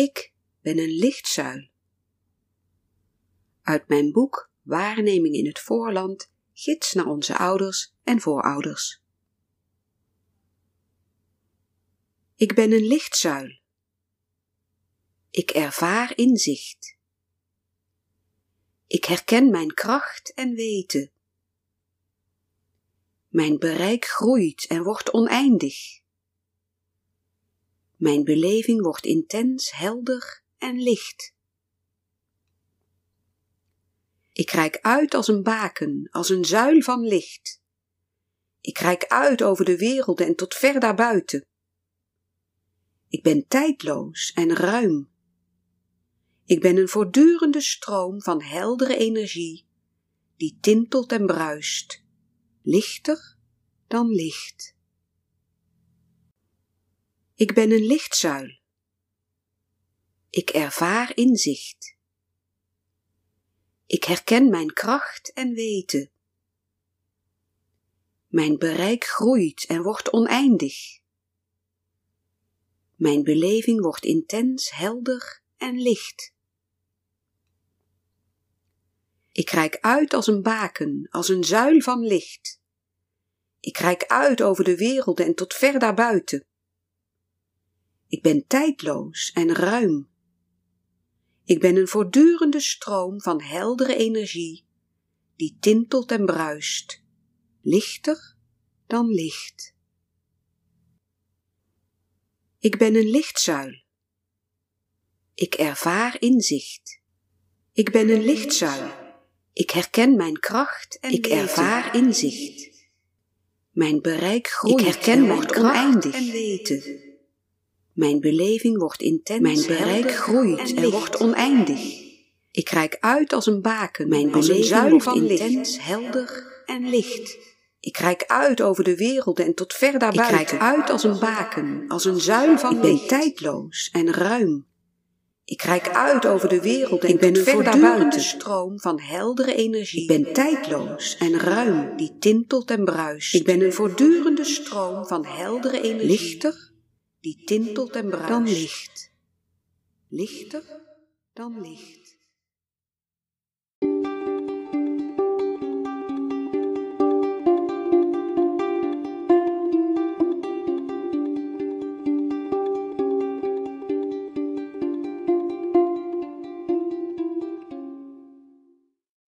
Ik ben een lichtzuil. Uit mijn boek Waarneming in het Voorland, gids naar onze ouders en voorouders. Ik ben een lichtzuil. Ik ervaar inzicht. Ik herken mijn kracht en weten. Mijn bereik groeit en wordt oneindig. Mijn beleving wordt intens, helder en licht. Ik reik uit als een baken, als een zuil van licht. Ik reik uit over de werelden en tot ver daarbuiten. Ik ben tijdloos en ruim. Ik ben een voortdurende stroom van heldere energie, die tintelt en bruist, lichter dan licht. Ik ben een lichtzuil. Ik ervaar inzicht. Ik herken mijn kracht en weten. Mijn bereik groeit en wordt oneindig. Mijn beleving wordt intens, helder en licht. Ik reik uit als een baken, als een zuil van licht. Ik reik uit over de werelden en tot ver daarbuiten. Ik ben tijdloos en ruim. Ik ben een voortdurende stroom van heldere energie, die tintelt en bruist, lichter dan licht. Ik ben een lichtzuil. Ik ervaar inzicht. Ik ben een lichtzuil. Ik herken mijn kracht en ik ervaar inzicht. Mijn bereik groeit ik herken mijn kracht en weten. Mijn beleving wordt intens, mijn bereik groeit en, wordt oneindig. Ik reik uit als een baken, mijn beleving wordt van intens, helder en licht. Ik reik uit over de werelden en tot ver daarbuiten. Ik reik uit als een baken, als een zuil van Ik ben tijdloos en ruim. Ik reik uit over de wereld en ik ben een voortdurende stroom van heldere energie. Ik ben tijdloos en ruim, die tintelt en bruist. Ik ben een voortdurende stroom van heldere energie. Lichter die tintelt en bruist. Dan licht. Lichter dan licht.